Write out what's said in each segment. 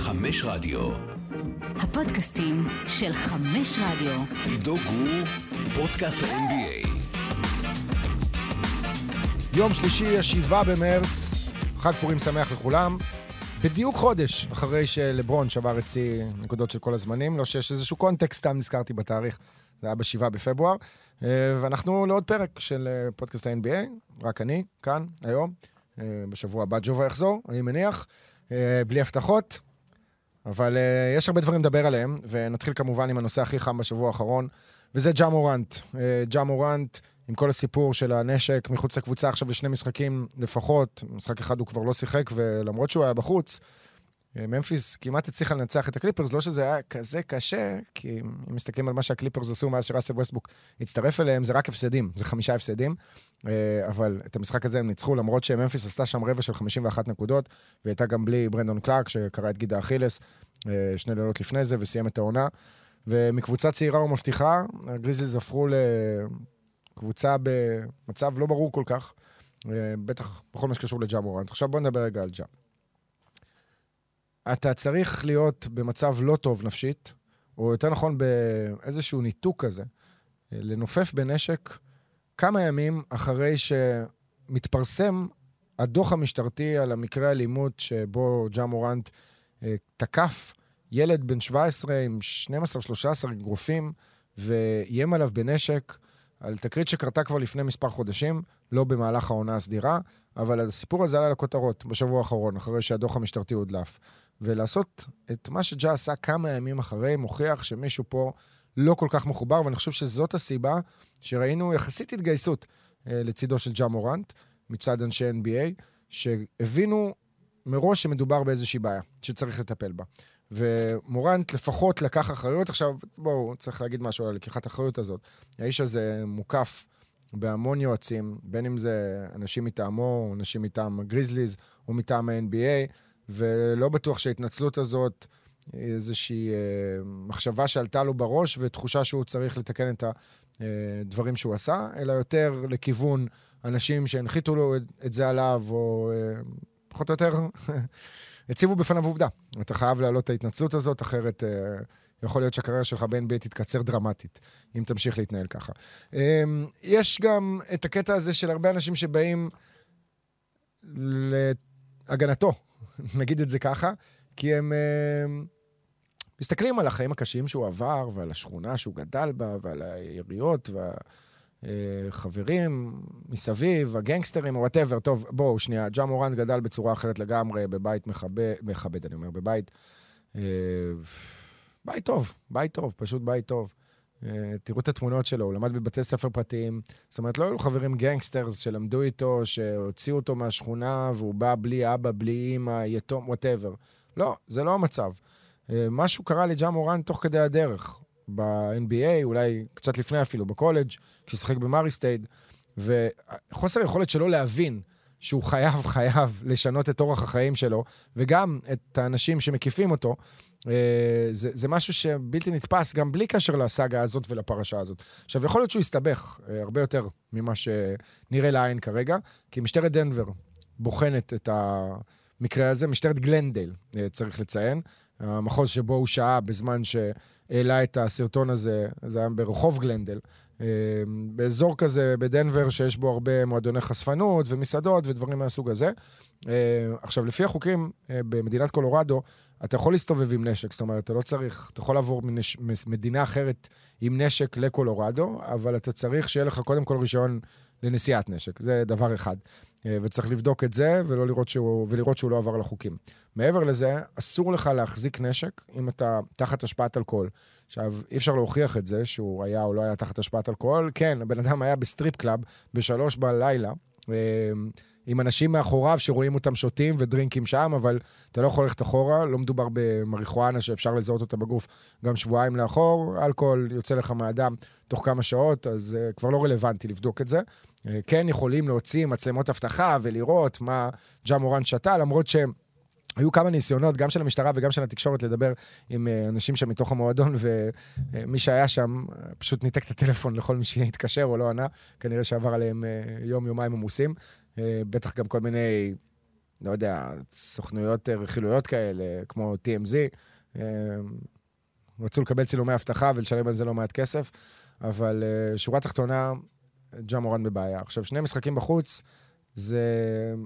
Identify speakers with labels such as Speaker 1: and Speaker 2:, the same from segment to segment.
Speaker 1: חמש רדיו.
Speaker 2: הפודקאסטים של חמש רדיו.
Speaker 1: עידו גור, פודקאסט ה-NBA.
Speaker 3: יום שלישי, השבעה במרץ, חג פורים שמח לכולם. בדיוק חודש אחרי שלברון שבר את שיא נקודות של כל הזמנים, לא שיש איזשהו קונטקסט, סתם נזכרתי בתאריך, זה היה בשבעה בפברואר. אה, ואנחנו לעוד פרק של אה, פודקאסט ה-NBA, רק אני, כאן, היום. אה, בשבוע הבא ג'ובה יחזור, אני מניח, בלי הבטחות, אבל יש הרבה דברים לדבר עליהם, ונתחיל כמובן עם הנושא הכי חם בשבוע האחרון, וזה ג'ה מורנט. ג'ה מורנט, עם כל הסיפור של הנשק מחוץ לקבוצה עכשיו לשני משחקים לפחות, משחק אחד הוא כבר לא שיחק, ולמרות שהוא היה בחוץ, ממפיס כמעט הצליחה לנצח את הקליפרס, לא שזה היה כזה קשה, כי אם מסתכלים על מה שהקליפרס עשו מאז שראסל ווסטברוק הצטרף אליהם, זה רק הפסדים, זה חמישה הפסדים, אה, אבל את המשחק הזה הם ניצחו, למרות שממפיס עשתה שם רבע של 51 נקודות, והייתה גם בלי ברנדון קלארק, שקרא את גיד האכילס אה, שני לילות לפני זה, וסיים את העונה. ומקבוצה צעירה ומבטיחה, הגריזליז הפכו לקבוצה במצב לא ברור כל כך, אה, בטח בכל מה שקשור לג'ה מורנט. עכשיו בואו נדבר רגע על ג'ה. אתה צריך להיות במצב לא טוב נפשית, או יותר נכון באיזשהו ניתוק כזה, לנופף בנשק כמה ימים אחרי שמתפרסם הדוח המשטרתי על המקרה האלימות שבו ג'ה מורנט אה, תקף ילד בן 17 עם 12-13 אגרופים ואיים עליו בנשק על תקרית שקרתה כבר לפני מספר חודשים, לא במהלך העונה הסדירה, אבל הסיפור הזה עלה לכותרות בשבוע האחרון, אחרי שהדוח המשטרתי הודלף. ולעשות את מה שג'ה עשה כמה ימים אחרי, מוכיח שמישהו פה לא כל כך מחובר, ואני חושב שזאת הסיבה שראינו יחסית התגייסות אה, לצידו של ג'ה מורנט, מצד אנשי NBA, שהבינו מראש שמדובר באיזושהי בעיה שצריך לטפל בה. ומורנט לפחות לקח אחריות. עכשיו, בואו, צריך להגיד משהו על לקיחת האחריות הזאת. האיש הזה מוקף בהמון יועצים, בין אם זה אנשים מטעמו, אנשים מטעם הגריזליז או מטעם ה-NBA. ולא בטוח שההתנצלות הזאת איזושהי אה, מחשבה שעלתה לו בראש ותחושה שהוא צריך לתקן את הדברים שהוא עשה, אלא יותר לכיוון אנשים שהנחיתו לו את זה עליו, או אה, פחות או יותר הציבו בפניו עובדה. אתה חייב להעלות את ההתנצלות הזאת, אחרת... אה, יכול להיות שהקריירה שלך ב-NBA תתקצר דרמטית, אם תמשיך להתנהל ככה. אה, יש גם את הקטע הזה של הרבה אנשים שבאים להגנתו נגיד את זה ככה, כי הם אה, מסתכלים על החיים הקשים שהוא עבר, ועל השכונה שהוא גדל בה, ועל היריות, והחברים אה, מסביב, הגנגסטרים, או whatever. טוב, בואו, שנייה, ג'ה מורנט גדל בצורה אחרת לגמרי, בבית מכבד, מכבד, אני אומר, בבית... אה, בית טוב, בית טוב, פשוט בית טוב. אה, תראו את התמונות שלו, הוא למד בבתי ספר פרטיים. זאת אומרת, לא היו לו חברים gangsters שלמדו איתו, שהוציאו אותו מהשכונה, והוא בא בלי אבא, בלי אימא, יתום, whatever. לא, זה לא המצב. אה, משהו קרה לג'ה מורן תוך כדי הדרך, ב-NBA, אולי קצת לפני אפילו, בקולג', כששיחק במארי סטייד, וחוסר יכולת שלו להבין שהוא חייב, חייב לשנות את אורח החיים שלו, וגם את האנשים שמקיפים אותו, זה, זה משהו שבלתי נתפס, גם בלי קשר לסאגה הזאת ולפרשה הזאת. עכשיו, יכול להיות שהוא יסתבך אה, הרבה יותר ממה שנראה לעין כרגע, כי משטרת דנבר בוחנת את המקרה הזה, משטרת גלנדייל, אה, צריך לציין, המחוז שבו הוא שהה בזמן שהעלה את הסרטון הזה, זה היה ברחוב גלנדל, באזור כזה בדנבר שיש בו הרבה מועדוני חשפנות ומסעדות ודברים מהסוג הזה. עכשיו, לפי החוקים במדינת קולורדו, אתה יכול להסתובב עם נשק, זאת אומרת, אתה לא צריך, אתה יכול לעבור מנש, ממדינה אחרת עם נשק לקולורדו, אבל אתה צריך שיהיה לך קודם כל רישיון לנשיאת נשק, זה דבר אחד. אה, וצריך לבדוק את זה ולא לראות שהוא, ולראות שהוא לא עבר על החוקים. מעבר לזה, אסור לך להחזיק נשק אם אתה תחת השפעת אלכוהול. עכשיו, אי אפשר להוכיח את זה שהוא היה או לא היה תחת השפעת אלכוהול. כן, הבן אדם היה ב strip club בשלוש בלילה. אה, עם אנשים מאחוריו שרואים אותם שותים ודרינקים שם, אבל אתה לא יכול ללכת אחורה, לא מדובר במריחואנה שאפשר לזהות אותה בגוף גם שבועיים לאחור, אלכוהול יוצא לך מהדם תוך כמה שעות, אז uh, כבר לא רלוונטי לבדוק את זה. Uh, כן יכולים להוציא מצלמות אבטחה ולראות מה ג'ה מורן שתה, למרות שהם... היו כמה ניסיונות, גם של המשטרה וגם של התקשורת, לדבר עם uh, אנשים שם מתוך המועדון, ומי שהיה שם פשוט ניתק את הטלפון לכל מי שהתקשר או לא ענה. כנראה שעבר עליהם יום-יומיים עמוסים. אה, בטח גם כל מיני לא יודע, סוכנויות אה, רכילויות כאלה, כמו TMZ, אה, רצו לקבל צילומי אבטחה ולשלם על זה לא מעט כסף, אבל שורה תחתונה, ג'ה מורן בבעיה. עכשיו, שני משחקים בחוץ, זה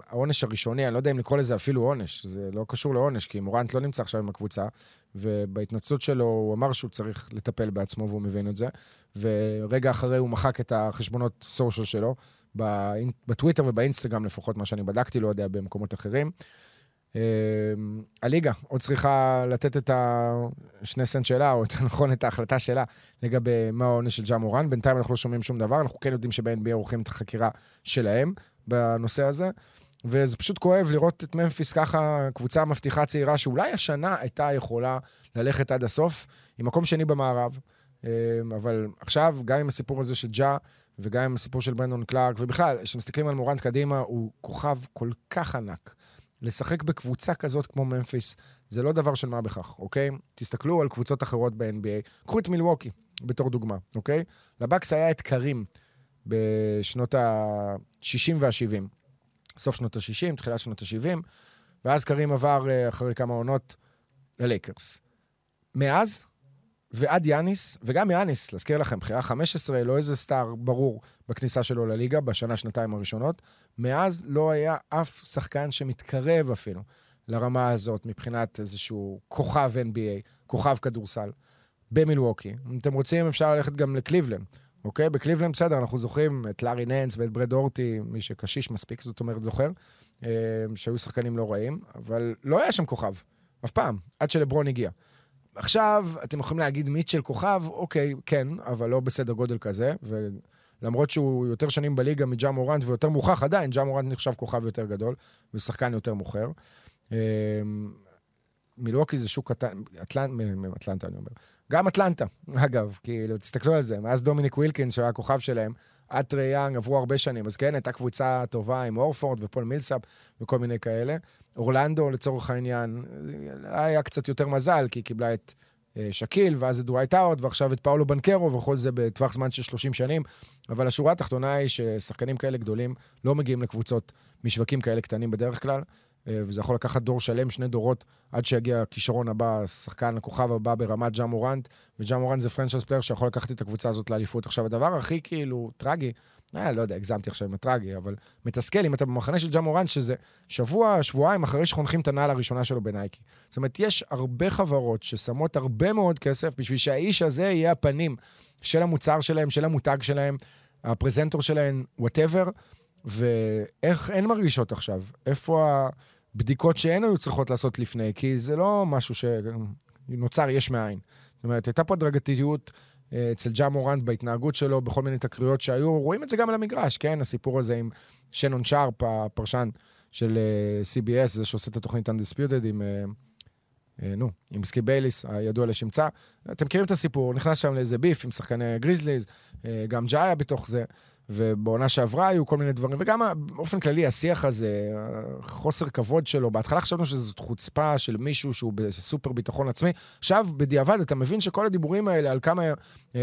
Speaker 3: העונש הראשוני, אני לא יודע אם לקרוא לזה אפילו עונש, זה לא קשור לעונש, כי מורנט לא נמצא עכשיו עם הקבוצה, ובהתנצלות שלו הוא אמר שהוא צריך לטפל בעצמו והוא מבין את זה, ורגע אחרי הוא מחק את החשבונות סושיאל שלו, בטוויטר ובאינסטגרם לפחות, מה שאני בדקתי, לא יודע, במקומות אחרים. אה, הליגה עוד צריכה לתת את השני סנט שלה, או יותר נכון את ההחלטה שלה לגבי מה העונש של ג'ה מורן. בינתיים אנחנו לא שומעים שום דבר, אנחנו כן יודעים שב-NBA עורכים את החקירה שלהם בנושא הזה. וזה פשוט כואב לראות את ממפיס ככה, קבוצה מבטיחה צעירה, שאולי השנה הייתה יכולה ללכת עד הסוף, עם מקום שני במערב. אה, אבל עכשיו, גם עם הסיפור הזה של ג'ה, וגם עם הסיפור של ברנדון קלארק, ובכלל, כשמסתכלים על מורנט קדימה, הוא כוכב כל כך ענק. לשחק בקבוצה כזאת כמו ממפיס, זה לא דבר של מה בכך, אוקיי? תסתכלו על קבוצות אחרות ב-NBA. קחו את מילווקי בתור דוגמה, אוקיי? לבקס היה את קרים בשנות ה-60 וה-70. סוף שנות ה-60, תחילת שנות ה-70, ואז קרים עבר אה, אחרי כמה עונות ללייקרס. מאז ועד יאניס, וגם יאניס, להזכיר לכם, בחירה 15, לא איזה סטאר ברור בכניסה שלו לליגה בשנה, שנתיים הראשונות. מאז לא היה אף שחקן שמתקרב אפילו לרמה הזאת מבחינת איזשהו כוכב NBA, כוכב כדורסל, במילווקי. אם אתם רוצים, אפשר ללכת גם לקליבלנד. אוקיי? בקליבלנד בסדר, אנחנו זוכרים את לארי ננס ואת ברד אורטי, מי שקשיש מספיק, זאת אומרת, זוכר, אה, שהיו שחקנים לא רעים, אבל לא היה שם כוכב, אף פעם, עד שלברון הגיע. עכשיו, אתם יכולים להגיד מיטשל כוכב, אוקיי, כן, אבל לא בסדר גודל כזה, ולמרות שהוא יותר שנים בליגה מג'ה מורנט, ויותר מוכח עדיין, ג'ה מורנט נחשב כוכב יותר גדול, ושחקן יותר מוכר. אה, מילווקי זה שוק קטן, אטלנט, מאטלנטה אני אומר. גם אטלנטה, אגב, כאילו, תסתכלו על זה, מאז דומיניק ווילקינס, שהיה הכוכב שלהם, עד טרי יאנג עברו הרבה שנים. אז כן, הייתה קבוצה טובה עם הורפורד ופול מילסאפ וכל מיני כאלה. אורלנדו, לצורך העניין, היה קצת יותר מזל, כי היא קיבלה את אה, שקיל, ואז את דווייט הווארד, ועכשיו את פאולו בנקרו, וכל זה בטווח זמן של 30 שנים. אבל השורה התחתונה היא ששחקנים כאלה גדולים לא מגיעים לקבוצות משווקים כאלה קטנים בדרך כלל, וזה יכול לקחת דור שלם, שני דורות, עד שיגיע הכישרון הבא, השחקן, הכוכב הבא ברמת ג'ה מורנט, וג'ה מורנט זה franchise player שיכול לקחת את הקבוצה הזאת לאליפות. עכשיו, הדבר הכי כאילו טרגי, אה, לא יודע, הגזמתי עכשיו עם הטרגי, אבל מתסכל אם אתה במחנה של ג'ה מורנט, שזה שבוע, שבועיים אחרי שחונכים את הנעל הראשונה שלו בנייקי. זאת אומרת, יש הרבה חברות ששמות הרבה מאוד כסף בשביל שהאיש הזה יהיה הפנים של המוצר שלהם, של המותג שלהם, הפרזנטור שלהם, whatever, ואיך הן מרגישות עכשיו? איפה ה... בדיקות שהן היו צריכות לעשות לפני, כי זה לא משהו שנוצר יש מאין. זאת אומרת, הייתה פה הדרגתיות אה, אצל ג'ה מורנט בהתנהגות שלו, בכל מיני תקריות שהיו, רואים את זה גם על המגרש, כן? הסיפור הזה עם שנון שרפ, הפרשן של אה, CBS, זה שעושה את התוכנית Undisputed עם... אה, נו, עם סקיפ בייליס, הידוע לשמצה. אתם מכירים את הסיפור, נכנס שם לאיזה beef עם שחקני גריזליז, גם ג'ה היה בתוך זה. ובעונה שעברה היו כל מיני דברים, וגם באופן כללי השיח הזה, חוסר כבוד שלו, בהתחלה חשבנו שזאת חוצפה של מישהו שהוא בסופר ביטחון עצמי, עכשיו בדיעבד אתה מבין שכל הדיבורים האלה על כמה אה,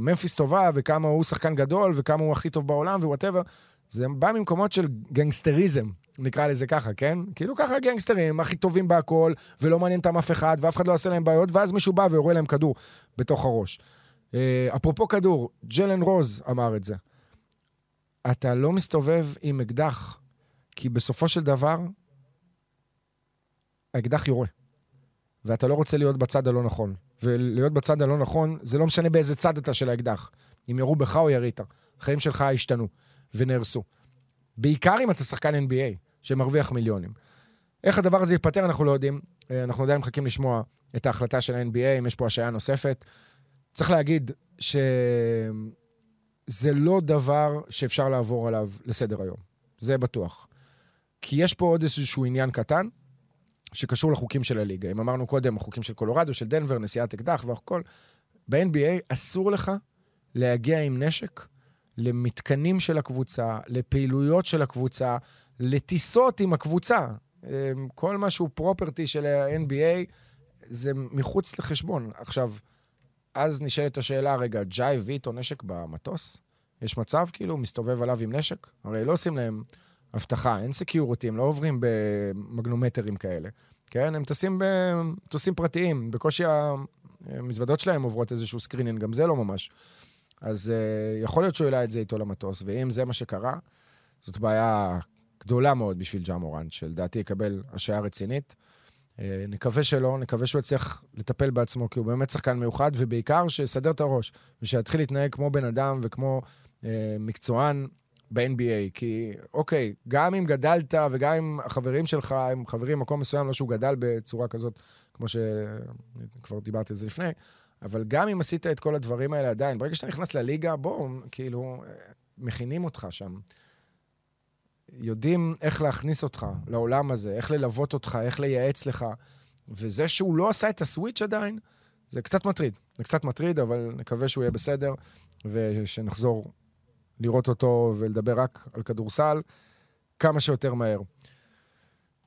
Speaker 3: ממפיס טובה, וכמה הוא שחקן גדול, וכמה הוא הכי טוב בעולם, ו whatever, זה בא ממקומות של גנגסטריזם, נקרא לזה ככה, כן? כאילו ככה גנגסטרים, הכי טובים בהכל, ולא מעניין אותם אף אחד, ואף אחד לא עושה להם בעיות, ואז מישהו בא ויורה להם כדור בתוך הראש. אה, אפרופו כדור, ג'לן רוז אמר את זה. אתה לא מסתובב עם אקדח, כי בסופו של דבר, האקדח יורה. ואתה לא רוצה להיות בצד הלא נכון. ולהיות בצד הלא נכון, זה לא משנה באיזה צד אתה של האקדח. אם ירו בך או ירית. החיים שלך השתנו ונהרסו. בעיקר אם אתה שחקן NBA, שמרוויח מיליונים. איך הדבר הזה ייפתר, אנחנו לא יודעים. אנחנו עדיין מחכים לשמוע את ההחלטה של ה-NBA, אם יש פה השעיה נוספת. צריך להגיד ש... זה לא דבר שאפשר לעבור עליו לסדר היום. זה בטוח. כי יש פה עוד איזשהו עניין קטן, שקשור לחוקים של הליגה. אם אמרנו קודם, החוקים של קולורדו, של דנבר, נשיאת אקדח והכל, ב-NBA אסור לך להגיע עם נשק למתקנים של הקבוצה, לפעילויות של הקבוצה, לטיסות עם הקבוצה. אמ, כל מה שהוא property של ה-NBA זה מחוץ לחשבון. עכשיו, אז נשאלת השאלה, רגע, ג'ה הביא איתו נשק במטוס? יש מצב, כאילו, מסתובב עליו עם נשק? הרי לא עושים להם אבטחה, אין security, הם לא עוברים במגנומטרים כאלה. כן, הם טסים במטוסים פרטיים, בקושי המזוודות שלהם עוברות איזשהו screening, גם זה לא ממש. אז אה, יכול להיות שהוא העלה את זה איתו למטוס, ואם זה מה שקרה, זאת בעיה גדולה מאוד בשביל ג'ה מורנט, שלדעתי יקבל השעיה רצינית. אה, נקווה שלא, נקווה שהוא יצליח לטפל בעצמו, כי הוא באמת שחקן מיוחד, ובעיקר שיסדר את הראש, ושיתחיל להתנהג כמו בן אדם וכמו אה, מקצוען ב-NBA. כי, אוקיי, גם אם גדלת וגם אם החברים שלך הם חברים במקום מסוים, לא שהוא גדל בצורה כזאת, כמו שכבר דיברתי על זה לפני, אבל גם אם עשית את כל הדברים האלה עדיין, ברגע שאתה נכנס לליגה, בוא, כאילו, מכינים אותך שם. יודעים איך להכניס אותך לעולם הזה, איך ללוות אותך, איך לייעץ לך. וזה שהוא לא עשה את הסוויץ' עדיין, זה קצת מטריד. זה קצת מטריד, אבל נקווה שהוא יהיה בסדר, ושנחזור לראות אותו ולדבר רק על כדורסל כמה שיותר מהר.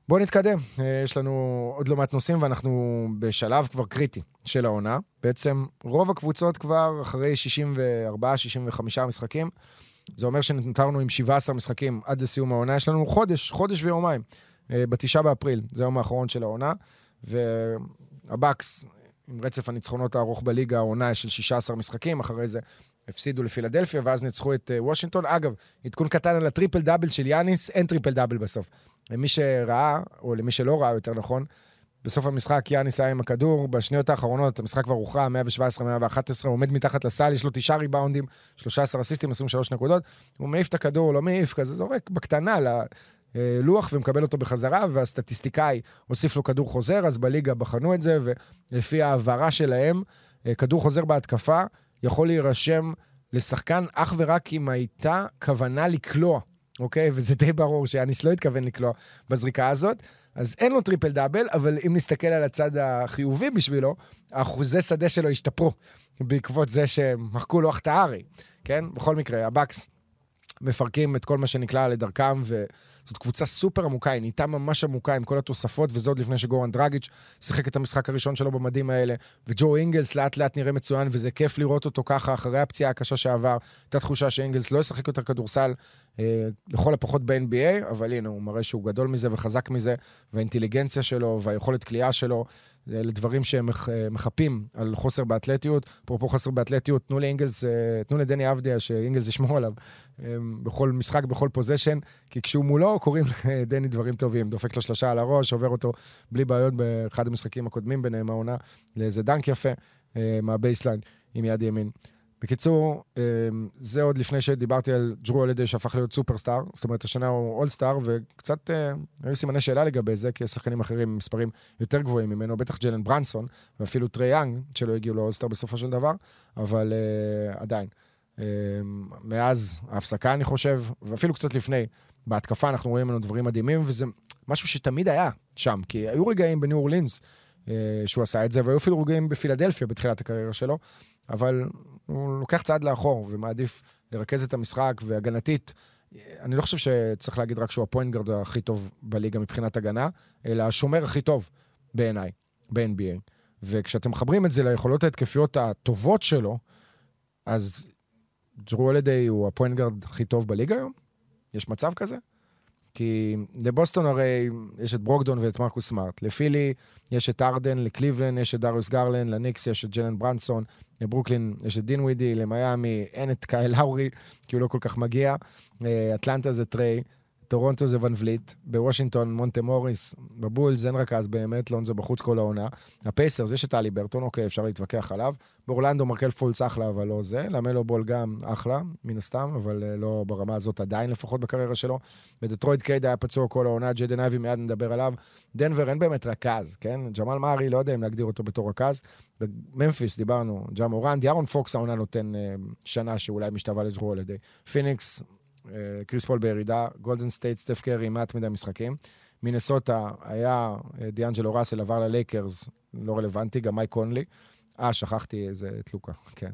Speaker 3: בואו נתקדם, אה, יש לנו עוד לא מעט נושאים ואנחנו בשלב כבר קריטי של העונה. בעצם רוב הקבוצות כבר אחרי 64-65 משחקים. זה אומר שנותרנו עם 17 משחקים עד לסיום העונה. יש לנו חודש, חודש ויומיים, אה, בתשעה באפריל, זה היום האחרון של העונה. והבאקס, עם רצף הניצחונות הארוך בליגה, העונה של 16 משחקים, אחרי זה הפסידו לפילדלפיה, ואז ניצחו את אה, וושינגטון. אגב, עדכון קטן על הטריפל דאבל של יאניס, אין טריפל דאבל בסוף. למי שראה, או למי שלא ראה יותר נכון, בסוף המשחק יאניס היה עם הכדור, בשניות האחרונות המשחק כבר הוכרע, 117-111, הוא עומד מתחת לסל, יש לו תשעה ריבאונדים, 13 אסיסטים, 23 נקודות, הוא מעיף את הכדור, לא מעיף, כזה זורק בקטנה ללוח ומקבל אותו בחזרה, והסטטיסטיקאי הוסיף לו כדור חוזר, אז בליגה בחנו את זה, ולפי ההבהרה שלהם, אה, כדור חוזר בהתקפה יכול להירשם לשחקן אך ורק אם הייתה כוונה לקלוע. אוקיי? וזה די ברור שיאניס לא התכוון לקלוע בזריקה הזאת. אז אין לו טריפל דאבל, אבל אם נסתכל על הצד החיובי בשבילו, האחוזי שדה שלו השתפרו בעקבות זה שמחקו לו החטאה הרי, כן? בכל מקרה, הבאקס מפרקים את כל מה שנקלע לדרכם, וזאת קבוצה סופר עמוקה, היא נהייתה ממש עמוקה עם כל התוספות, וזה עוד לפני שגורן דרגיץ' שיחק את המשחק הראשון שלו במדים האלה, וג'ו אינגלס לאט לאט נראה מצוין, וזה כיף לראות אותו ככה אחרי הפציעה הקשה שעבר. הייתה תחושה שאינגלס לא ישחק יותר כדורסל, אה, לכל הפחות ב-NBA, אבל הנה, הוא מראה שהוא גדול מזה וחזק מזה, והאינטליגנציה שלו והיכולת כליאה שלו, אלה דברים שהם מחפים על חוסר באתלטיות. אפרופו חוסר באתלטיות, תנו לאינגלס, אה, תנו לדני אבדיה שאינגלס ישמור עליו אה, בכל משחק, בכל פוזיישן, כי כשהוא מולו קורים לדני דברים טובים. דופק לו שלושה על הראש, עובר אותו בלי בעיות באחד המשחקים הקודמים ביניהם העונה לאיזה דאנק יפה מה baseline עם יד ימין. בקיצור, אמ, זה עוד לפני שדיברתי על ג'רו הולידיי שהפך להיות סופרסטאר, זאת אומרת, השנה הוא אולסטאר, וקצת אה, היו סימני שאלה לגבי זה, כי שחקנים אחרים עם מספרים יותר גבוהים ממנו, בטח ג'לן ברנסון, ואפילו טריי יאנג, שלא הגיעו לאולסטאר בסופו של דבר, אבל אה, עדיין. אה, מאז ההפסקה, אני חושב, ואפילו קצת לפני, בהתקפה אנחנו רואים ממנו דברים מדהימים, וזה משהו שתמיד היה שם, כי היו רגעים בניו אורלינס uh, שהוא עשה את זה, והיו אפילו רגעים בפילדלפיה בתחילת הקריירה שלו, אבל הוא לוקח צעד לאחור ומעדיף לרכז את המשחק, והגנתית, אני לא חושב שצריך להגיד רק שהוא הפוינט הכי טוב בליגה מבחינת הגנה, אלא השומר הכי טוב בעיניי, ב-NBA. וכשאתם מחברים את זה ליכולות ההתקפיות הטובות שלו, אז ג'רו הולידיי הוא ה point הכי טוב בליגה היום? יש מצב כזה? כי לבוסטון הרי יש את ברוקדון ואת מרקוס סמארט. לפילי יש את הארדן, לקליבלנד יש את דריוס גרלנד, לניקס יש את ג'לן ברנסון, לברוקלין יש את דינווידי, למיאמי אין את קייל לאורי, כי הוא לא כל כך מגיע. אה, אטלנטה זה טריי, טורונטו זה ון וליט, בוושינגטון מונטה מוריס, בבולס אין רכז באמת, לונזו בחוץ כל העונה. הפייסרס, יש את האליברטון, אוקיי, אפשר להתווכח עליו. באורלנדו מרקל פולץ אחלה, אבל לא זה. למלו בול גם אחלה, מן הסתם, אבל אה, לא ברמה הזאת עדיין, לפחות בקריירה שלו. בדטרויט קייד היה פצוע כל העונה, ג'דן אייבי מיד נדבר עליו. דנבר אין באמת רכז, כן? ג'מאל מארי, לא יודע אם להגדיר אותו בתור רכז. בממפיס דיברנו, ג'ה מורנט, דיארון פוקס העונה נותן אה, שנה שאולי משתווה לג'רו הולידיי. פיניקס, קריס פול בירידה, גולדן סטייט, סטף קרי, מעט מדי משחקים. מינסוטה היה אה, דיאנג'לו ראסל, עבר ללייקרס, לא רלוונטי, גם מייק קונלי. אה, שכחתי איזה, את לוקה, כן.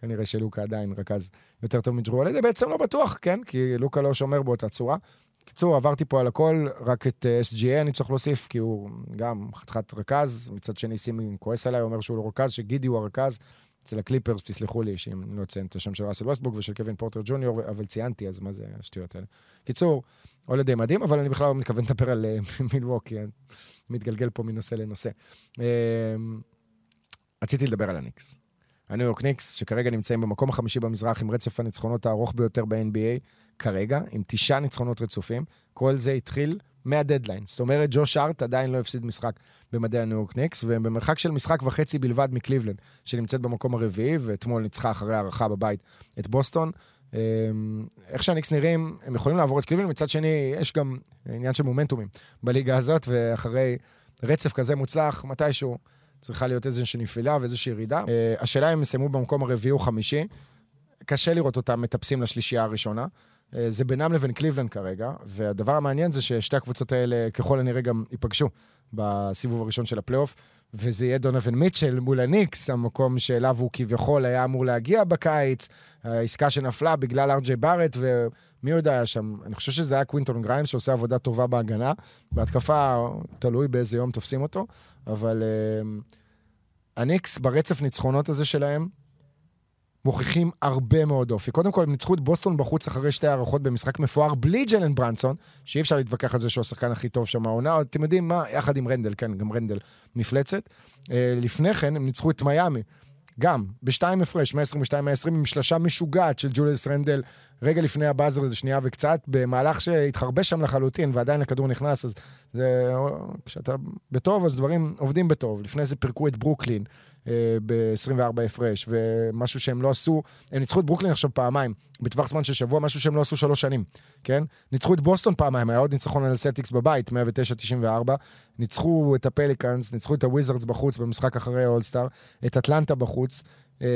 Speaker 3: כנראה שלוקה עדיין רכז יותר טוב מג'רו זה בעצם לא בטוח, כן? כי לוקה לא שומר באותה צורה. קיצור, עברתי פה על הכל, רק את אה, SGA אני צריך להוסיף, כי הוא גם חתיכת רכז. מצד שני, סימי כועס עליי, אומר שהוא לא רכז, שגידי הוא הרכז. אצל הקליפרס, תסלחו לי, שאם אני לא אציין את השם של ראסל ווסטבוק ושל קווין פורטר ג'וניור, אבל ציינתי, אז מה זה השטויות האלה? קיצור, הולדיי מדהים, אבל אני בכלל לא מתכוון לדבר על אה, מילווקי, אני מתגלגל פה מנושא לנושא. אה, רציתי לדבר על הניקס. הניו יורק ניקס, שכרגע נמצאים במקום החמישי במזרח עם רצף הניצחונות הארוך ביותר ב-NBA, כרגע, עם תשעה ניצחונות רצופים. כל זה התחיל מהדדליין. זאת אומרת, ג'וש ארט עדיין לא הפסיד משחק במדעי הניו יורק ניקס, והם במרחק של משחק וחצי בלבד מקליבלנד, שנמצאת במקום הרביעי, ואתמול ניצחה אחרי הערכה בבית את בוסטון. אמ, איך שהניקס נראים, הם יכולים לעבור את קליבלנד, מצד שני, יש גם עניין של מומנטומים בליגה הזאת, ואחרי רצף כזה מוצלח, מתישהו צריכה להיות איזושהי נפילה ואיזושהי ירידה. אה, השאלה אם הם יסיימו במקום הרביעי או חמישי, קשה לראות אותם מטפסים לשלישייה הראשונה. אה, זה בינם לבין קליבלנד כרגע, והדבר המעניין זה ששתי הקבוצות האלה ככל הנראה גם ייפגשו בסיבוב הראשון של הפלייאוף, וזה יהיה דונובין מיטשל מול הניקס, המקום שאליו הוא כביכול היה אמור להגיע בקיץ, העסקה שנפלה בגלל אר-ג'יי בארט, ומי יודע היה שם, אני חושב שזה היה קווינטון גריימס שעושה עבודה טובה בהגנה, בהתקפה תלוי באיזה יום תופסים אותו, אבל אה, הניקס ברצף ניצחונות הזה שלהם, מוכיחים הרבה מאוד אופי. קודם כל, הם ניצחו את בוסטון בחוץ אחרי שתי הארכות במשחק מפואר בלי ג'לן ברנסון, שאי אפשר להתווכח על זה שהוא השחקן הכי טוב שם העונה. אתם יודעים מה? יחד עם רנדל, כן, גם רנדל מפלצת. אה, לפני כן, הם ניצחו את מיאמי. גם, בשתיים הפרש, 122-120, עם שלושה משוגעת של ג'וליאס רנדל, רגע לפני ה buzzer, זה שנייה וקצת, במהלך שהתחרבש שם לחלוטין, ועדיין הכדור נכנס, אז זה... כשאתה בטוב, אז דברים עובדים בטוב. לפני זה פירקו את ברוקלין, אה, ב-24 הפרש, ומשהו שהם לא עשו, הם ניצחו את ברוקלין עכשיו פעמיים, בטווח זמן של שבוע, משהו שהם לא עשו שלוש שנים, כן? ניצחו את בוסטון פעמיים, היה עוד ניצחון על הסלטיקס בבית, 109-94, ניצחו את הפליקאנס, ניצחו את הוויזרדס בחוץ במשחק אחרי האולסטאר, את אטלנטה בחוץ. אה,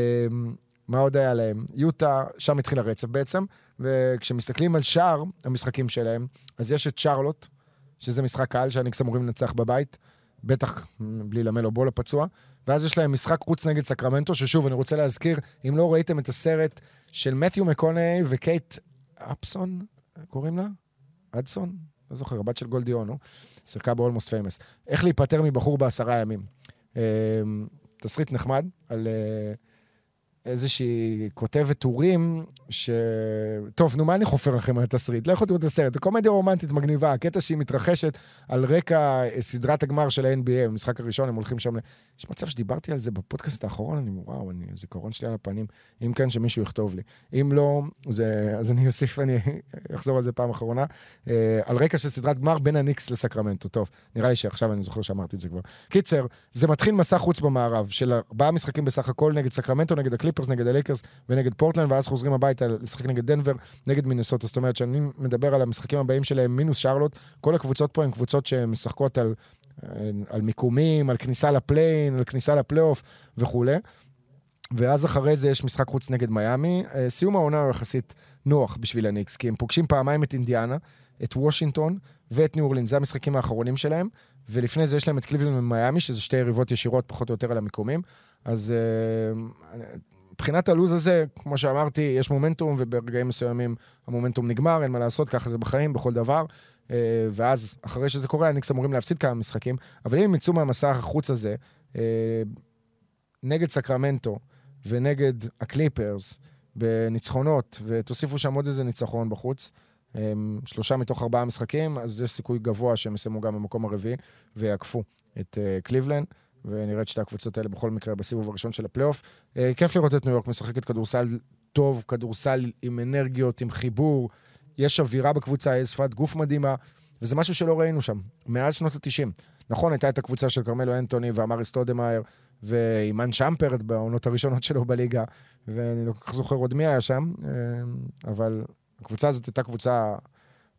Speaker 3: מה עוד היה להם? יוטה, שם התחיל הרצף בעצם, וכשמסתכלים על שער המשחקים שלהם, אז יש את שרלוט, שזה משחק קל שהניקס אמורים לנצח בבית, בטח בלי למלו בול הפצוע. ואז יש להם משחק חוץ נגד סקרמנטו, ששוב, אני רוצה להזכיר, אם לא ראיתם את הסרט של מתיו מקוני וקייט הדסון, קוראים לה? הדסון? לא זוכר, הבת של גולדי הון, שיחקה ב Almost Famous. איך להיפטר מבחור בעשרה ימים. אמ, תסריט נחמד על... אה, איזושהי כותבת טורים, ש... טוב, נו, מה אני חופר לכם על התסריט? לכו תראו את הסרט. קומדיה רומנטית מגניבה, הקטע שהיא מתרחשת על רקע סדרת הגמר של ה-NBA, במשחק הראשון, הם הולכים שם ל... יש מצב שדיברתי על זה בפודקאסט האחרון, אני, וואו, אני, הזיכרון שלי על הפנים. אם כן, שמישהו יכתוב לי. אם לא, זה, אז אני אוסיף, אני אחזור על זה פעם אחרונה. אה, על רקע של סדרת גמר בין הניקס לסקרמנטו. טוב, נראה לי שעכשיו אני זוכר שאמרתי את זה כבר. קיצר, זה מתחיל מסע חוץ במערב, של ארבעה משחקים בסך הכל נגד סקרמנטו, נגד הקליפרס, נגד הלייקרס ונגד פורטלנד, ואז חוזרים הביתה לשחק נגד דנבר, נגד מינסוטה. זאת אומרת, שאני מדבר על המשחקים הבאים שלהם, מינוס שרלוט, כל הקבוצות פה הן קבוצות שמשחקות על, על מיקומים, על כניסה ל play-in, על כניסה לפלייאוף וכולי. ואז אחרי זה יש משחק חוץ נגד מיאמי. אה, סיום העונה הוא יחסית נוח בשביל הניקס, כי הם פוגשים פעמיים את אינדיאנה, את וושינגטון ואת ניו אורלין, זה המשחקים האחרונים שלהם, ולפני זה יש להם את קליבלין ומיאמי, שזה שתי יריבות ישירות פחות או יותר על המיקומים. אז uh, מבחינת הלו"ז הזה, כמו שאמרתי, יש מומנטום, וברגעים מסוימים המומנטום נגמר, אין מה לעשות, ככה זה בחיים, בכל דבר. אה, ואז, אחרי שזה קורה, הניקס אמורים להפסיד כמה משחקים, אבל אם הם יצאו מהמסע החוץ הזה, אה, נגד סקרמנטו ונגד הקליפרס, בניצחונות, ותוסיפו שם עוד איזה ניצחון בחוץ, אה, שלושה מתוך ארבעה משחקים, אז יש סיכוי גבוה שהם יסיימו גם במקום הרביעי ויעקפו את קליבלנד. ונראה את שתי הקבוצות האלה בכל מקרה בסיבוב הראשון של הפלייאוף. אה, כיף לראות את ניו יורק משחקת כדורסל טוב, כדורסל עם אנרגיות, עם חיבור. יש אווירה בקבוצה, יש שפת גוף מדהימה, וזה משהו שלא ראינו שם, מאז שנות ה-90. נכון, הייתה את הקבוצה של כרמלו אנטוני ואמרי סטודמאייר ואימאן שאמפרט בעונות הראשונות שלו בליגה, ואני לא כל כך זוכר עוד מי היה שם, אה, אבל הקבוצה הזאת הייתה קבוצה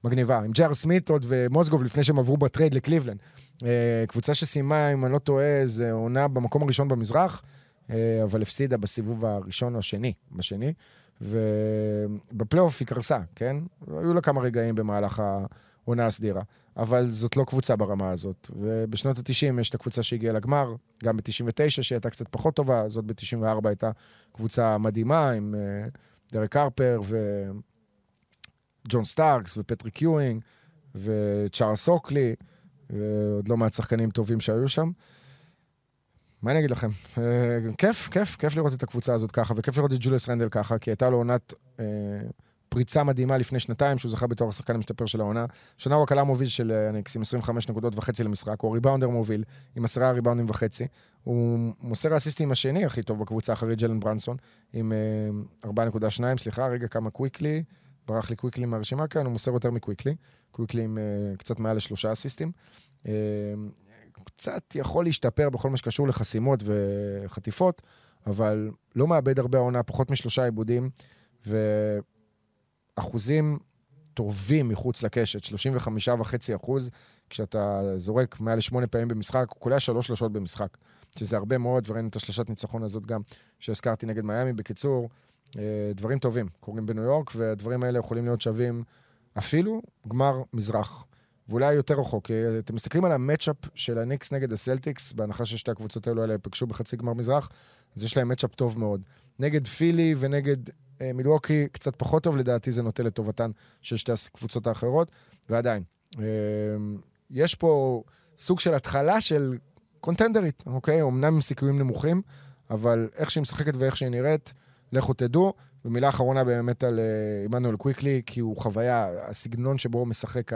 Speaker 3: מגניבה, עם ג'יי אר סמית עוד ומוזגוב לפני שהם עברו ב trade לקליבלנד. אה, קבוצה שסיימה, אם אני לא טועה, זה עונה במקום הראשון במזרח, אה, אבל הפסידה בסיבוב הראשון או השני, בשני, ובפלייאוף היא קרסה, כן? היו לה כמה רגעים במהלך העונה הסדירה, אבל זאת לא קבוצה ברמה הזאת. ובשנות ה-90 יש את הקבוצה שהגיעה לגמר, גם ב-99 שהיא הייתה קצת פחות טובה, זאת ב-94 הייתה קבוצה מדהימה עם אה, דרק הרפר וג'ון סטארקס ופטריק יואינג וצ'ארלס אוקלי. ועוד לא מעט שחקנים טובים שהיו שם. מה אני אגיד לכם? אה, כיף, כיף, כיף לראות את הקבוצה הזאת ככה, וכיף לראות את ג'וליאס רנדל ככה, כי הייתה לו עונת אה, פריצה מדהימה לפני שנתיים, שהוא זכה בתואר השחקן המשתפר של העונה. שנה הוא הקלה מוביל של הניקס עם 25 נקודות וחצי למשחק, הוא ריבאונדר מוביל עם עשרה ריבאונדים וחצי. הוא מוסר האסיסטים השני הכי טוב בקבוצה אחרי ג'לן ברנסון, עם אה, 4.2, סליחה, רגע, כמה קוויקלי. ברח לי קוויקלי מהרשימה כאן, הוא מוסר יותר מקוויקלי. קוויקלי עם אה, קצת מעל לשלושה אסיסטים. אה, קצת יכול להשתפר בכל מה שקשור לחסימות וחטיפות, אבל לא מאבד הרבה העונה, פחות משלושה עיבודים, ואחוזים טובים מחוץ לקשת, 35.5 אחוז, כשאתה זורק מעל לשמונה פעמים במשחק, הוא קולע שלוש שלושות במשחק, שזה הרבה מאוד, וראינו את השלושת ניצחון הזאת גם, שהזכרתי נגד מיאמי. בקיצור, דברים טובים קורים בניו יורק, והדברים האלה יכולים להיות שווים אפילו גמר מזרח. ואולי יותר רחוק. אה, אתם מסתכלים על המצ'אפ של הניקס נגד הסלטיקס, בהנחה ששתי הקבוצות האלו האלה ייפגשו בחצי גמר מזרח, אז יש להם מצ'אפ טוב מאוד. נגד פילי ונגד אה, מילווקי, קצת פחות טוב, לדעתי זה נוטה לטובתן של שתי הקבוצות האחרות, ועדיין. אה, יש פה סוג של התחלה של קונטנדרית, אוקיי? אמנם עם סיכויים נמוכים, אבל איך שהיא משחקת ואיך שהיא נראית, לכו תדעו. ומילה אחרונה באמת על אה, עמנואל קוויקלי, כי הוא חוויה, הסגנון שבו הוא משחק.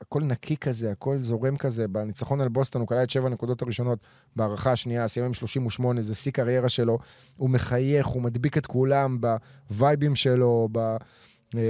Speaker 3: הכל נקי כזה, הכל זורם כזה. בניצחון על בוסטון הוא כלל את שבע הנקודות הראשונות בהערכה השנייה, סיים עם 38, זה שיא קריירה שלו. הוא מחייך, הוא מדביק את כולם בווייבים שלו, ב... אה,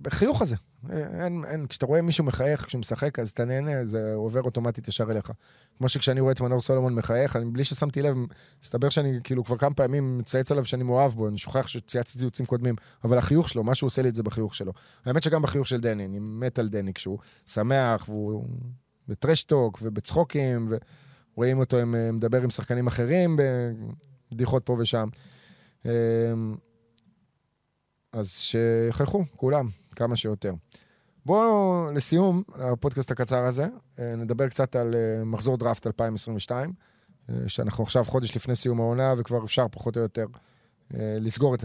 Speaker 3: בחיוך הזה. אין, אין, כשאתה רואה מישהו מחייך כשהוא משחק, אז אתה נהנה, זה עובר אוטומטית ישר אליך. כמו שכשאני רואה את מנור סולומון מחייך, אני, בלי ששמתי לב, מסתבר שאני כאילו כבר כמה פעמים מצייץ עליו שאני מאוהב בו, אני שוכח שצייצתי ציוצים קודמים, אבל החיוך שלו, משהו עושה לי את זה בחיוך שלו. האמת שגם בחיוך של דני, אני מת על דני, כשהוא שמח, והוא בטרשטוק ובצחוקים, ורואים אותו עם, מדבר עם שחקנים אחרים, בבדיחות פה ושם. אמ, אז שיחייכו, כולם. כמה שיותר. בואו, לסיום, הפודקאסט הקצר הזה, אה, נדבר קצת על אה, מחזור דראפט 2022, אה, שאנחנו עכשיו חודש לפני סיום העונה, וכבר אפשר פחות או יותר לסגור את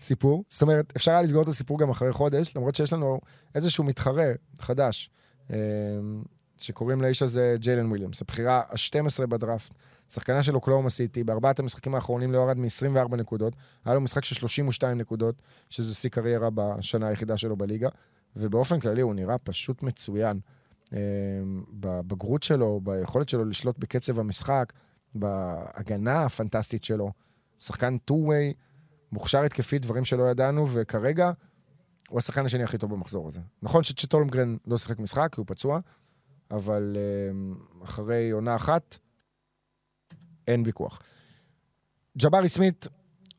Speaker 3: הסיפור. זאת אומרת, אפשר היה לסגור את הסיפור גם אחרי חודש, למרות שיש לנו איזשהו מתחרה חדש, שקוראים לאיש הזה ג'יילן וויליאמס, הבחירה ה-12 בדראפט. שחקנה של אוקלאומה סיטי, בארבעת המשחקים האחרונים לא ירד מ-24 נקודות. היה לו משחק של 32 נקודות, שזה שיא קריירה בשנה היחידה שלו בליגה, ובאופן כללי הוא נראה פשוט מצוין. אה, בבגרות שלו, ביכולת שלו לשלוט בקצב המשחק, בהגנה הפנטסטית שלו. שחקן two-way, מוכשר התקפית, דברים שלא ידענו, וכרגע הוא השחקן השני הכי טוב במחזור הזה. נכון שצ'ט הולמגרן לא שיחק משחק, כי הוא פצוע, אבל אה, אחרי עונה אחת, אין ויכוח. ג'בארי סמית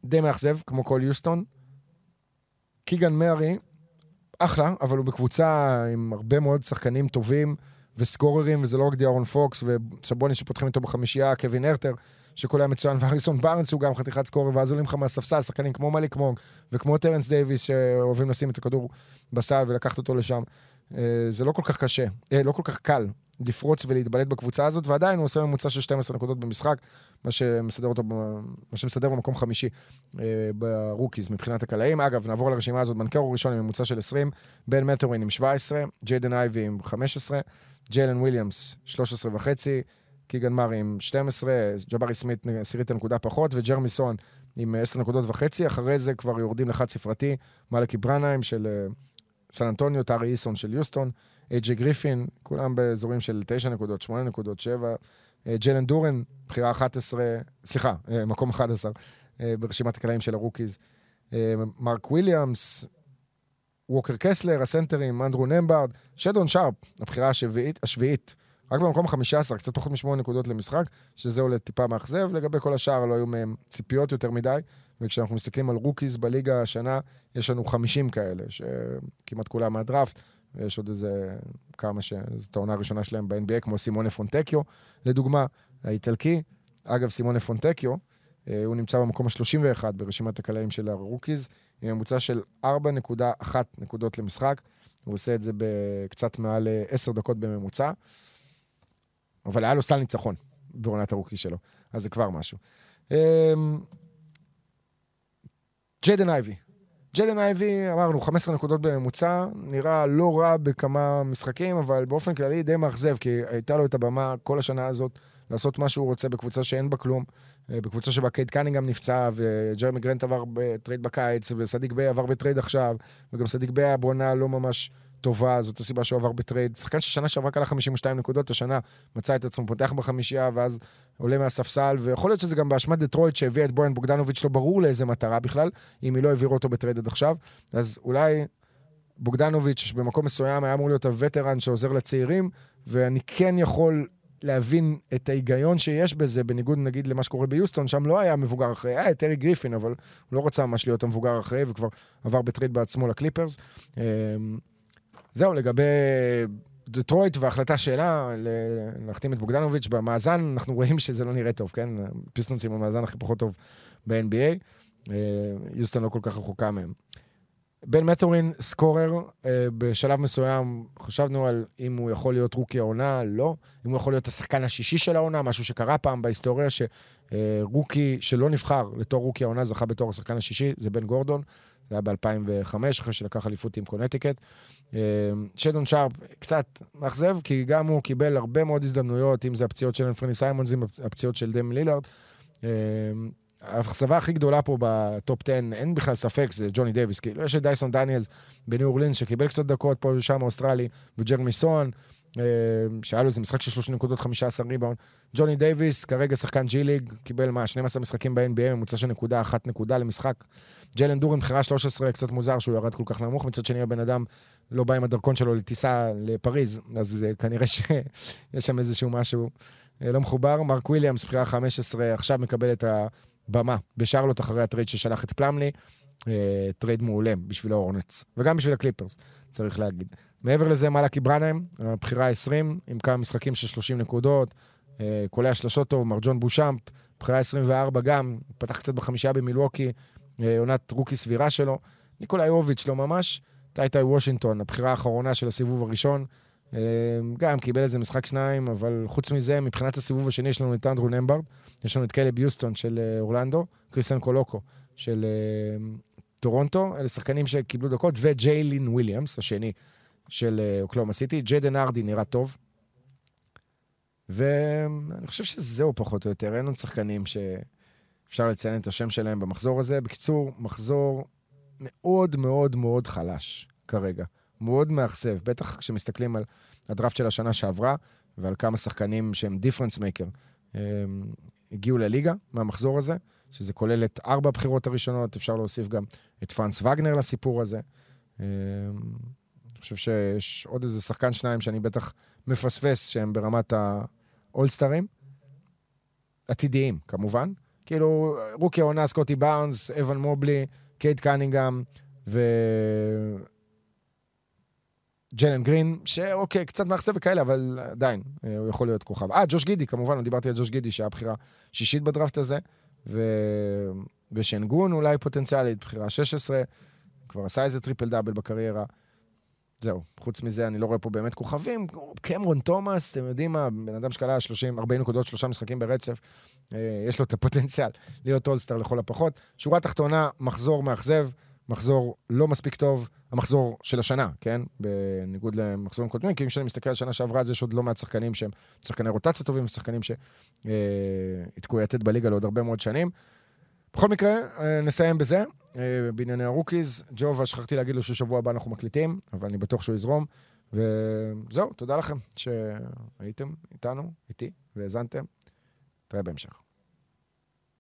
Speaker 3: די מאכזב, כמו כל יוסטון. קיגן מרי, אחלה, אבל הוא בקבוצה עם הרבה מאוד שחקנים טובים וסקוררים, וזה לא רק דיארון פוקס וסבוניס שפותחים איתו בחמישייה, קווין הרטר, היה מצוין, והריסון בארנס הוא גם חתיכת scorer, ואז עולים לך מהספסל, שחקנים כמו מליק מונק וכמו טרנס דייוויס, שאוהבים לשים את הכדור בסל ולקחת אותו לשם. אה, זה לא כל כך קשה, אה, לא כל כך קל לפרוץ ולהתבלט בקבוצה הזאת, ועדיין הוא עושה ממוצע של 12 נקודות במשחק, מה שמסדר אותו, מה שמסדר במקום חמישי אה, ב rookies מבחינת הקלעים. אגב, נעבור לרשימה הזאת, בנקרו ראשון עם ממוצע של 20, בן מטורין עם 17, ג'יידן אייבי עם 15, ג'יילן וויליאמס 13 וחצי, קיגן מארי עם 12, ג'בארי סמית עשירית הנקודה פחות, וג'רמי סוהאן עם 10 נקודות וחצי, אחרי זה כבר יורדים לחד ספרתי, מלאקי ברנהיים של סן אנטוניו, טארי איסון של יוסטון, אייג'י גריפין, כולם באזורים של 9 נקודות, 8 נקודות, 7. אה, ג'לן דורן, בחירה 11, סליחה, אה, מקום 11 אה, ברשימת הקלעים של ה rookies. מרק וויליאמס, ווקר קסלר, הסנטרים, אנדרו נמברד, שדון שרפ, הבחירה השביעית, השביעית. רק במקום ה-15, קצת פחות משמונה נקודות למשחק, שזה עולה טיפה מאכזב. לגבי כל השאר לא היו מהם ציפיות יותר מדי, וכשאנחנו מסתכלים על rookies בליגה השנה, יש לנו 50 כאלה, שכמעט כולם מהדראפט. ויש עוד איזה כמה שזאת העונה הראשונה שלהם ב-NBA, כמו סימונה פונטקיו, לדוגמה, האיטלקי. אגב, סימונה פונטקיו, אה, הוא נמצא במקום ה-31 ברשימת הקלעים של ה rookies, עם ממוצע של 4.1 נקודות למשחק. הוא עושה את זה בקצת מעל 10 אה, דקות בממוצע, אבל היה לו סל ניצחון בעונת ה rookie שלו, אז זה כבר משהו. ג'יידן אייבי, ג'דן אייבי, אמרנו, 15 נקודות בממוצע, נראה לא רע בכמה משחקים, אבל באופן כללי די מאכזב, כי הייתה לו את הבמה כל השנה הזאת לעשות מה שהוא רוצה בקבוצה שאין בה כלום, אה, בקבוצה שבה קייד קנינגהם נפצע, וג'רמי גרנט עבר ב trade בקיץ, וסדיק ביי עבר ב trade עכשיו, וגם סדיק ביי בעונה לא ממש טובה, זאת הסיבה שהוא עבר ב trade. שחקן ששנה שעברה קלה 52 נקודות, השנה מצא את עצמו פותח בחמישייה, ואז עולה מהספסל, ויכול להיות שזה גם באשמת דטרויט שהביאה את בויאן בוגדנוביץ', לא ברור לאיזה מטרה בכלל, אם היא לא העבירה אותו ב trade עד עכשיו. אז אולי בוגדנוביץ' במקום מסוים היה אמור להיות ה veteran שעוזר לצעירים, ואני כן יכול להבין את ההיגיון שיש בזה, בניגוד נגיד למה שקורה ביוסטון, שם לא היה מבוגר אחראי, היה את אריק גורדון, אבל הוא לא רצה ממש להיות המבוגר אחראי, וכבר עבר ב trade בעצמו לקליפרס. זהו, לגבי דטרויט וההחלטה שלה להחתים את בוגדנוביץ' במאזן, אנחנו רואים שזה לא נראה טוב, כן? פיסטונסים במאזן הכי פחות טוב ב-NBA. אה, יוסטון לא כל כך רחוקה מהם. בן מטורין, scorer, אה, בשלב מסוים חשבנו על אם הוא יכול להיות rookie העונה, לא. אם הוא יכול להיות השחקן השישי של העונה, משהו שקרה פעם בהיסטוריה, ש rookie שלא נבחר בתור rookie העונה זכה בתור השחקן השישי, זה בן גורדון. זה היה ב-2005, אחרי שלקח אליפות עם קונטיקט. אה, שדון שרפ קצת מאכזב, כי גם הוא קיבל הרבה מאוד הזדמנויות, אם זה הפציעות של אנפרני סיימונס, אם הפציעות של דיים לילארד. אה, האכזבה הכי גדולה פה ב top 10, אין בכלל ספק, זה ג'וני דייוויס. כאילו, יש את דייסון דניאלס בניו אורלינס, שקיבל קצת דקות פה ושם, האוסטרלי, וג'רמי סוהן, אה, שהיה לו איזה משחק של 30 נקודות, 15 ריבאונד. ג'וני דייוויס, כרגע שחקן ג'י ליג, קיבל מה, 12 משחקים ב-NBA, ממוצע של נקודה, אחת נקודה למשחק. ג'יילן דורן, בחירה 13, קצת מוזר שהוא ירד כל כך נמוך. מצד שני, הבן אדם לא בא עם הדרכון שלו לטיסה לפריז, אז אה, כנראה שיש שם איזשהו משהו אה, לא מחובר. מרק וויליאמס, בחירה 15, עכשיו מקבל את הבמה בשרלוט אחרי הטרייד ששלח את פלאמלי. אה, טרייד מעולה בשביל ההורנץ, וגם בשביל הקליפרס, צריך להגיד. מעבר לזה, מלאקי ברנהם, הבחירה 20, עם כמה משחקים של 30 נקודות, אה, קולע שלשות טוב, מרג'ון בושאמפ, בחירה 24 גם, פתח קצת בחמישייה במילווקי, אה, עונת רוקי סבירה שלו. ניקולה יוביץ' לא ממש. טייטאי וושינגטון, הבחירה האחרונה של הסיבוב הראשון. אה, גם קיבל איזה משחק שניים, אבל חוץ מזה, מבחינת הסיבוב השני יש לנו את אנדרו נמהארד, יש לנו את קיילב יוסטן של אה, אורלנדו, כריסטיאן קולוקו של טורונטו, אלה שחקנים שקיבלו דקות, וג'יילין וויליאמס, השני של אוקלהומה סיטי. ג'יידן הארדי נראה טוב. ואני חושב שזהו פחות או יותר, אין עוד שחקנים ש... אפשר לציין את השם שלהם במחזור הזה. בקיצור, מחזור מאוד מאוד מאוד חלש כרגע. מאוד מאכזב, בטח כשמסתכלים על הדראפט של השנה שעברה ועל כמה שחקנים שהם difference maker הגיעו לליגה מהמחזור הזה, שזה כולל את ארבע הבחירות הראשונות, אפשר להוסיף גם את פרנס וגנר לסיפור הזה. חושב שיש עוד איזה שחקן שניים שאני בטח מפספס, שהם ברמת האולסטארים. עתידיים, כמובן. כאילו, רוקי העונה, סקוטי בארנס, אבן מובלי, קייד קנינגהם ו... ג'יילן גרין, שאוקיי, קצת מאכזב וכאלה, אבל עדיין, אה, הוא יכול להיות כוכב. אה, ג'וש גידי, כמובן, דיברתי על ג'וש גידי, שהיה בחירה שישית בדראפט הזה, ו... ושנגון אולי פוטנציאלית, בחירה 16, כבר עשה איזה טריפל דאבל בקריירה. זהו, חוץ מזה, אני לא רואה פה באמת כוכבים. קאם תומאס, אתם יודעים מה, בן אדם שקלע 30, 40 נקודות, שלושה משחקים ברצף, אה, יש לו את הפוטנציאל להיות אולסטאר לכל הפחות. שורה תחתונה, מחזור מאכזב, מחזור לא מספיק טוב, המחזור של השנה, כן? בניגוד למחזורים קודמים, כי אם שאני מסתכל על שנה שעברה, אז יש עוד לא מעט שחקנים שהם שחקני רוטציה טובים, ושחקנים שיתקעו אה, יתד בליגה לעוד הרבה מאוד שנים. בכל מקרה, אה, נסיים בזה. אה, בענייני הרוקיז. ג'ובה, שכחתי להגיד לו ששבוע הבא אנחנו מקליטים, אבל אני בטוח שהוא יזרום. וזהו, תודה לכם שהייתם איתנו, איתי, והאזנתם. נתראה בהמשך.